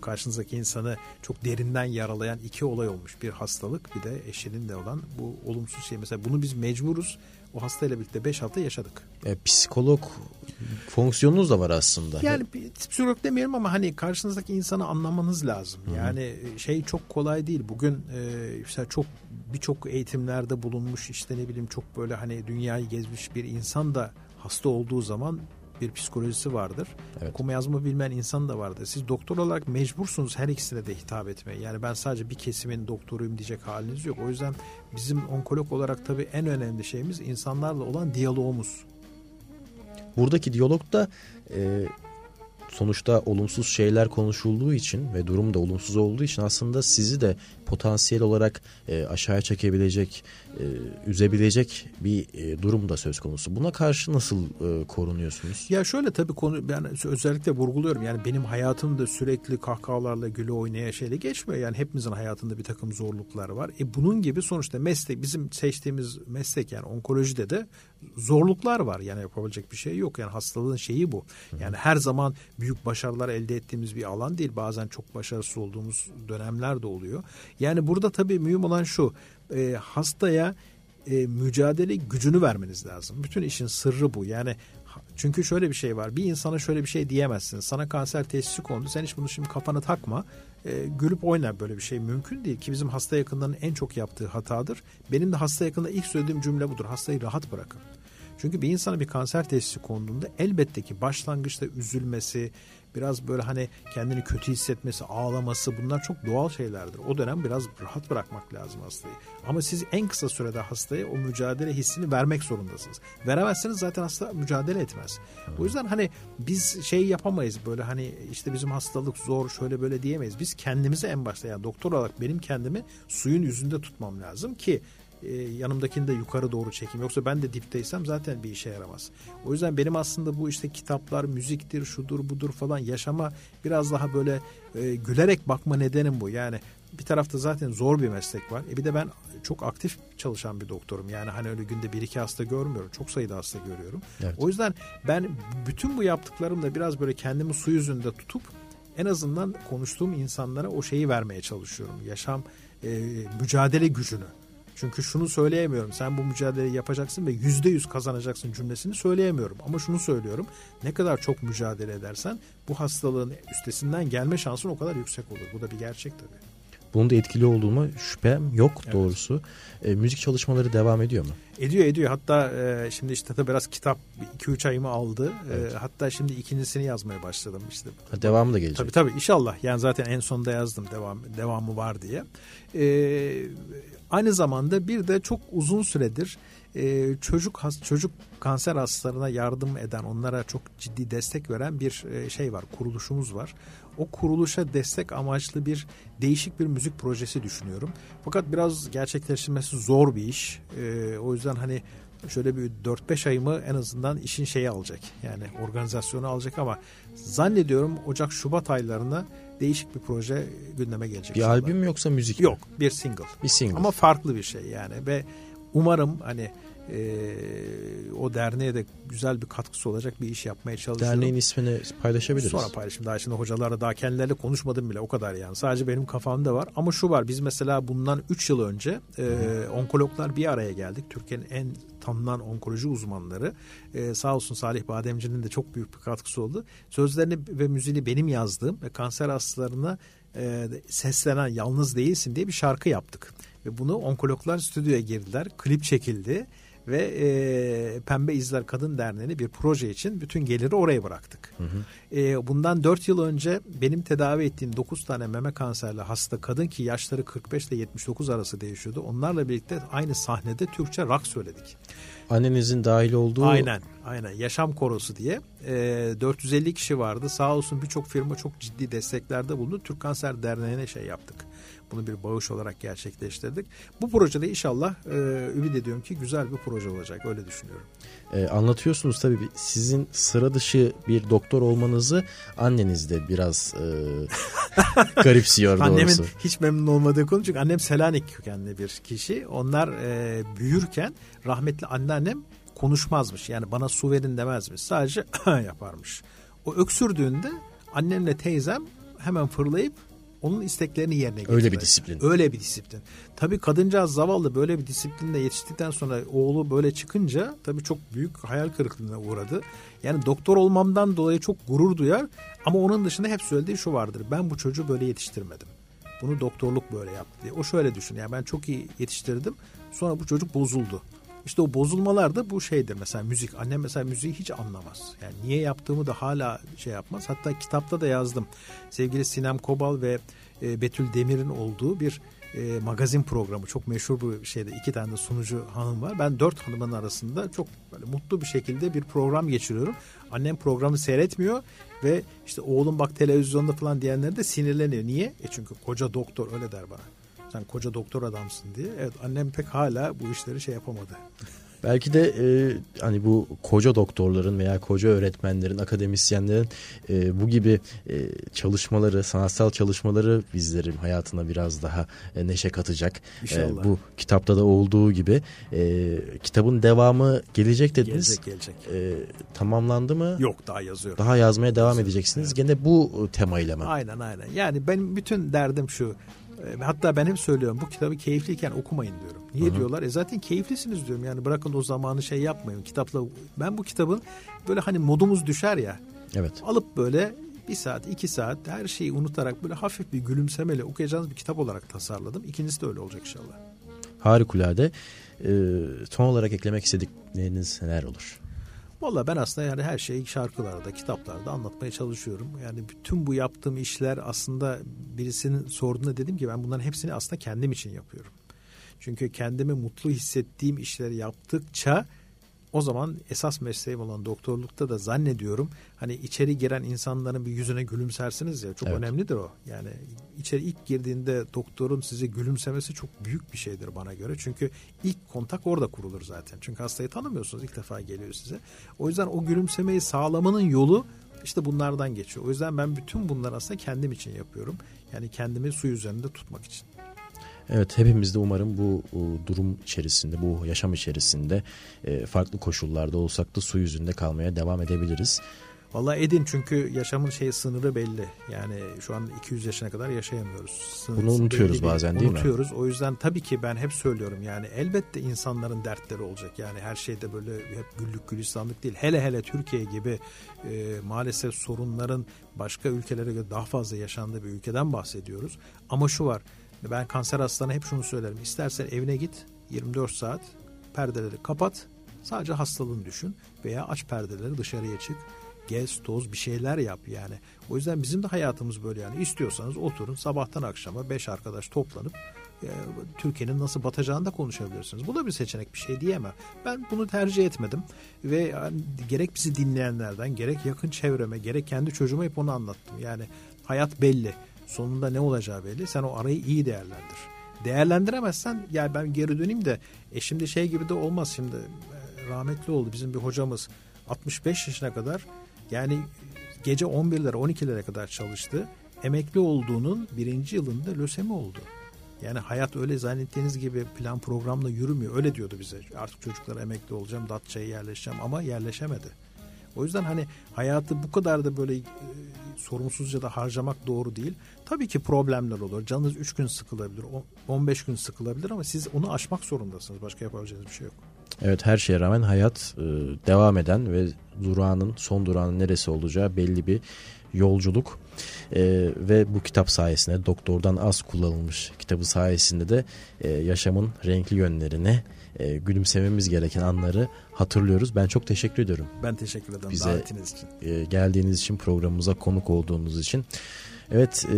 karşınızdaki insanı çok derinden yaralayan iki olay olmuş. Bir hastalık bir de eşinin de olan bu olumsuz şey. Mesela bunu biz mecburuz o hastayla birlikte 5 hafta yaşadık. E, psikolog fonksiyonunuz da var aslında. Yani psikolog demeyelim ama hani karşınızdaki insanı anlamanız lazım. Hı-hı. Yani e, şey çok kolay değil. Bugün e, işte çok birçok eğitimlerde bulunmuş işte ne bileyim çok böyle hani dünyayı gezmiş bir insan da hasta olduğu zaman bir psikolojisi vardır. Evet. Okuma yazma bilmeyen insan da vardır. Siz doktor olarak mecbursunuz her ikisine de hitap etmeye. Yani ben sadece bir kesimin doktoruyum diyecek haliniz yok. O yüzden bizim onkolog olarak tabii en önemli şeyimiz insanlarla olan diyalogumuz. Buradaki diyalog da e, sonuçta olumsuz şeyler konuşulduğu için ve durum da olumsuz olduğu için aslında sizi de potansiyel olarak e, aşağıya çekebilecek, e, üzebilecek bir e, durum da söz konusu. Buna karşı nasıl e, korunuyorsunuz? Ya şöyle tabii konu yani özellikle vurguluyorum. Yani benim hayatım da sürekli kahkahalarla güle oynaya şeyle geçmiyor. Yani hepimizin hayatında bir takım zorluklar var. E bunun gibi sonuçta meslek bizim seçtiğimiz meslek yani onkolojide de zorluklar var. Yani yapabilecek bir şey yok. Yani hastalığın şeyi bu. Yani her zaman büyük başarılar elde ettiğimiz bir alan değil. Bazen çok başarısız olduğumuz dönemler de oluyor. Yani burada tabii mühim olan şu e, hastaya e, mücadele gücünü vermeniz lazım. Bütün işin sırrı bu. Yani çünkü şöyle bir şey var. Bir insana şöyle bir şey diyemezsin. Sana kanser teşhisi kondu. Sen hiç bunu şimdi kafana takma. E, gülüp oyna böyle bir şey mümkün değil ki bizim hasta yakınlarının en çok yaptığı hatadır. Benim de hasta yakında ilk söylediğim cümle budur. Hastayı rahat bırakın. Çünkü bir insana bir kanser teşhisi konduğunda elbette ki başlangıçta üzülmesi, biraz böyle hani kendini kötü hissetmesi, ağlaması bunlar çok doğal şeylerdir. O dönem biraz rahat bırakmak lazım hastayı. Ama siz en kısa sürede hastaya o mücadele hissini vermek zorundasınız. Veremezseniz zaten hasta mücadele etmez. O yüzden hani biz şey yapamayız böyle hani işte bizim hastalık zor şöyle böyle diyemeyiz. Biz kendimizi en başta yani doktor olarak benim kendimi suyun yüzünde tutmam lazım ki e, yanımdakini de yukarı doğru çekeyim. Yoksa ben de dipteysem zaten bir işe yaramaz. O yüzden benim aslında bu işte kitaplar, müziktir, şudur budur falan yaşama biraz daha böyle e, gülerek bakma nedenim bu. Yani bir tarafta zaten zor bir meslek var. E bir de ben çok aktif çalışan bir doktorum. Yani hani öyle günde bir iki hasta görmüyorum. Çok sayıda hasta görüyorum. Evet. O yüzden ben bütün bu yaptıklarımla biraz böyle kendimi su yüzünde tutup en azından konuştuğum insanlara o şeyi vermeye çalışıyorum. Yaşam e, mücadele gücünü. Çünkü şunu söyleyemiyorum. Sen bu mücadeleyi yapacaksın ve yüzde yüz kazanacaksın cümlesini söyleyemiyorum. Ama şunu söylüyorum. Ne kadar çok mücadele edersen bu hastalığın üstesinden gelme şansın o kadar yüksek olur. Bu da bir gerçek tabii. Bunun da etkili olduğuma şüphem yok evet. doğrusu. E, müzik çalışmaları devam ediyor mu? Ediyor ediyor. Hatta e, şimdi işte tabii biraz kitap 2-3 ayımı aldı. E, evet. E, hatta şimdi ikincisini yazmaya başladım işte. Ha, devamı da gelecek. Tabii tabii inşallah. Yani zaten en sonda yazdım devam devamı var diye. E, Aynı zamanda bir de çok uzun süredir e, çocuk has, çocuk kanser hastalarına yardım eden, onlara çok ciddi destek veren bir e, şey var, kuruluşumuz var. O kuruluşa destek amaçlı bir değişik bir müzik projesi düşünüyorum. Fakat biraz gerçekleştirmesi zor bir iş. E, o yüzden hani şöyle bir 4-5 ayımı en azından işin şeyi alacak. Yani organizasyonu alacak ama zannediyorum Ocak-Şubat aylarında değişik bir proje gündeme gelecek. Bir albüm yoksa müzik Yok bir single. Bir single. Ama farklı bir şey yani ve umarım hani e, o derneğe de güzel bir katkısı olacak bir iş yapmaya çalışıyorum. Derneğin ismini paylaşabiliriz. Sonra paylaşayım. Daha şimdi hocalarla daha kendileriyle konuşmadım bile o kadar yani. Sadece benim kafamda var. Ama şu var biz mesela bundan 3 yıl önce e, onkologlar bir araya geldik. Türkiye'nin en tanınan onkoloji uzmanları. E, sağ olsun Salih Bademci'nin de çok büyük bir katkısı oldu. Sözlerini ve müziğini benim yazdığım ve kanser hastalarına e, seslenen Yalnız Değilsin diye bir şarkı yaptık. Ve bunu onkologlar stüdyoya girdiler. Klip çekildi ve e, Pembe İzler Kadın Derneği'ne bir proje için bütün geliri oraya bıraktık. Hı hı. E, bundan 4 yıl önce benim tedavi ettiğim 9 tane meme kanserli hasta kadın ki yaşları 45 ile 79 arası değişiyordu. Onlarla birlikte aynı sahnede Türkçe rock söyledik. Annenizin dahil olduğu... Aynen, aynen. Yaşam Korosu diye. E, 450 kişi vardı. Sağ olsun birçok firma çok ciddi desteklerde bulundu. Türk Kanser Derneği'ne şey yaptık Bunu bir bağış olarak gerçekleştirdik. Bu projede inşallah e, ümit ediyorum ki güzel bir proje olacak. Öyle düşünüyorum. E, anlatıyorsunuz tabii sizin sıra dışı bir doktor olmanızı anneniz de biraz e, garipsiyor doğrusu. Annemin hiç memnun olmadığı konu çünkü annem Selanik kökenli bir kişi. Onlar e, büyürken rahmetli anneannem konuşmazmış. Yani bana su verin demezmiş. Sadece yaparmış. O öksürdüğünde annemle teyzem hemen fırlayıp onun isteklerini yerine getirir. Öyle bir disiplin. Öyle bir disiplin. Tabii kadıncağız zavallı böyle bir disiplinle yetiştikten sonra oğlu böyle çıkınca tabii çok büyük hayal kırıklığına uğradı. Yani doktor olmamdan dolayı çok gurur duyar ama onun dışında hep söylediği şu vardır. Ben bu çocuğu böyle yetiştirmedim. Bunu doktorluk böyle yaptı diye. O şöyle düşün yani ben çok iyi yetiştirdim. Sonra bu çocuk bozuldu. İşte o bozulmalar da bu şeydir mesela müzik. Annem mesela müziği hiç anlamaz. Yani niye yaptığımı da hala şey yapmaz. Hatta kitapta da yazdım. Sevgili Sinem Kobal ve e, Betül Demir'in olduğu bir e, magazin programı. Çok meşhur bir şeyde iki tane de sunucu hanım var. Ben dört hanımın arasında çok böyle mutlu bir şekilde bir program geçiriyorum. Annem programı seyretmiyor ve işte oğlum bak televizyonda falan diyenler de sinirleniyor. Niye? E çünkü koca doktor öyle der bana sen koca doktor adamsın diye. Evet annem pek hala bu işleri şey yapamadı. Belki de e, hani bu koca doktorların veya koca öğretmenlerin, akademisyenlerin e, bu gibi e, çalışmaları, sanatsal çalışmaları bizlerin hayatına biraz daha e, neşe katacak. E, bu kitapta da olduğu gibi e, kitabın devamı gelecek dediniz. Gelecek, gelecek. E, tamamlandı mı? Yok daha yazıyorum. Daha yazmaya devam Yazıyorum. edeceksiniz. Evet. Gene bu temayla mı? Aynen aynen. Yani ben bütün derdim şu hatta ben hep söylüyorum bu kitabı keyifliyken okumayın diyorum. Niye Hı-hı. diyorlar? E zaten keyiflisiniz diyorum. Yani bırakın o zamanı şey yapmayın. Kitapla ben bu kitabın böyle hani modumuz düşer ya. Evet. Alıp böyle bir saat, iki saat her şeyi unutarak böyle hafif bir gülümsemeyle okuyacağınız bir kitap olarak tasarladım. İkincisi de öyle olacak inşallah. Harikulade. Ee, son olarak eklemek istedikleriniz neler olur? Valla ben aslında yani her şeyi şarkılarda, kitaplarda anlatmaya çalışıyorum. Yani bütün bu yaptığım işler aslında birisinin sorduğunda dedim ki ben bunların hepsini aslında kendim için yapıyorum. Çünkü kendimi mutlu hissettiğim işleri yaptıkça o zaman esas mesleğim olan doktorlukta da zannediyorum hani içeri giren insanların bir yüzüne gülümsersiniz ya çok evet. önemlidir o. Yani içeri ilk girdiğinde doktorun size gülümsemesi çok büyük bir şeydir bana göre. Çünkü ilk kontak orada kurulur zaten. Çünkü hastayı tanımıyorsunuz ilk defa geliyor size. O yüzden o gülümsemeyi sağlamanın yolu işte bunlardan geçiyor. O yüzden ben bütün bunları aslında kendim için yapıyorum. Yani kendimi su üzerinde tutmak için. Evet hepimiz de umarım bu durum içerisinde, bu yaşam içerisinde e, farklı koşullarda olsak da su yüzünde kalmaya devam edebiliriz. Valla edin çünkü yaşamın şey sınırı belli. Yani şu an 200 yaşına kadar yaşayamıyoruz. Sınır, Bunu unutuyoruz bazen değil, değil mi? Unutuyoruz. O yüzden tabii ki ben hep söylüyorum yani elbette insanların dertleri olacak. Yani her şeyde böyle hep güllük gülistanlık değil. Hele hele Türkiye gibi e, maalesef sorunların başka ülkelere göre daha fazla yaşandığı bir ülkeden bahsediyoruz. Ama şu var ben kanser hastalarına hep şunu söylerim. İstersen evine git 24 saat perdeleri kapat. Sadece hastalığını düşün veya aç perdeleri dışarıya çık. Gez, toz bir şeyler yap yani. O yüzden bizim de hayatımız böyle yani. İstiyorsanız oturun sabahtan akşama beş arkadaş toplanıp e, Türkiye'nin nasıl batacağını da konuşabilirsiniz. Bu da bir seçenek bir şey diyemem. Ben bunu tercih etmedim ve yani gerek bizi dinleyenlerden gerek yakın çevreme gerek kendi çocuğuma hep onu anlattım. Yani hayat belli sonunda ne olacağı belli. Sen o arayı iyi değerlendir. Değerlendiremezsen ya ben geri döneyim de e şimdi şey gibi de olmaz şimdi e, rahmetli oldu bizim bir hocamız 65 yaşına kadar yani gece 11'lere 12'lere kadar çalıştı. Emekli olduğunun birinci yılında lösemi oldu. Yani hayat öyle zannettiğiniz gibi plan programla yürümüyor. Öyle diyordu bize. Artık çocuklar emekli olacağım, Datça'ya yerleşeceğim ama yerleşemedi. O yüzden hani hayatı bu kadar da böyle e, sorumsuzca da harcamak doğru değil. Tabii ki problemler olur. Canınız 3 gün sıkılabilir, 15 gün sıkılabilir ama siz onu aşmak zorundasınız. Başka yapabileceğiniz bir şey yok. Evet her şeye rağmen hayat e, devam eden ve durağının son durağının neresi olacağı belli bir yolculuk. E, ve bu kitap sayesinde doktordan az kullanılmış kitabı sayesinde de yaşamın renkli yönlerini e, gülümsememiz gereken anları hatırlıyoruz. Ben çok teşekkür ediyorum. Ben teşekkür ederim Bize, davetiniz için. E, geldiğiniz için programımıza konuk olduğunuz için. Evet e,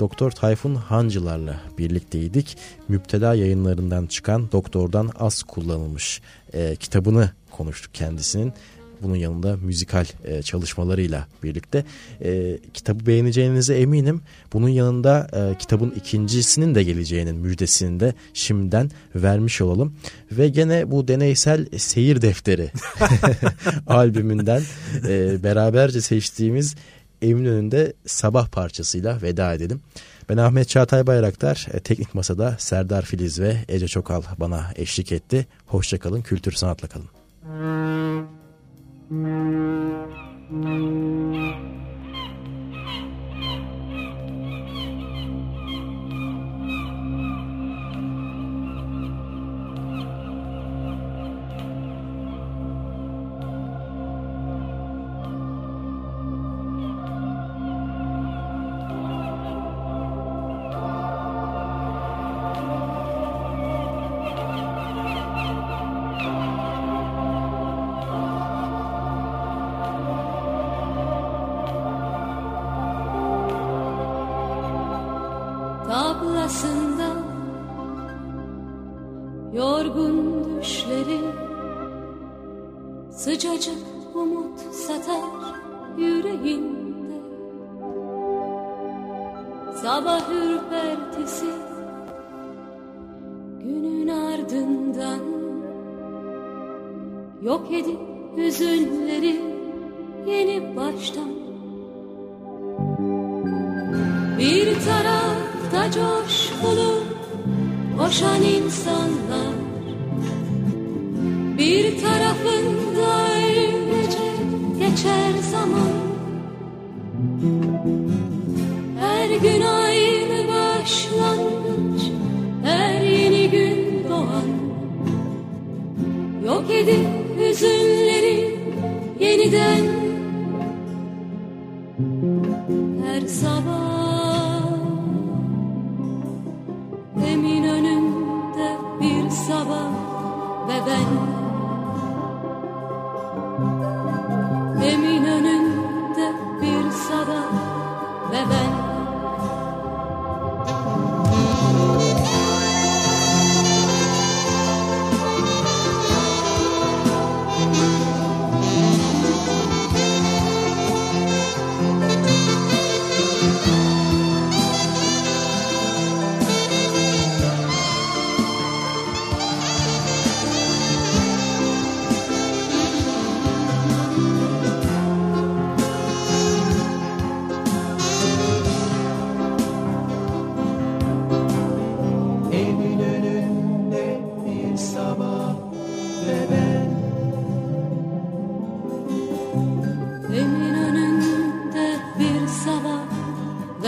Doktor Tayfun Hancılar'la birlikteydik. Müptela yayınlarından çıkan Doktordan Az Kullanılmış e, kitabını konuştuk kendisinin. Bunun yanında müzikal e, çalışmalarıyla birlikte e, kitabı beğeneceğinize eminim. Bunun yanında e, kitabın ikincisinin de geleceğinin müjdesini de şimdiden vermiş olalım. Ve gene bu deneysel seyir defteri albümünden e, beraberce seçtiğimiz Eminönü'nde sabah parçasıyla veda edelim. Ben Ahmet Çağatay Bayraktar, e, Teknik Masa'da Serdar Filiz ve Ece Çokal bana eşlik etti. Hoşçakalın, kültür sanatla kalın. Thank you. Evin önünde bir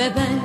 Bebek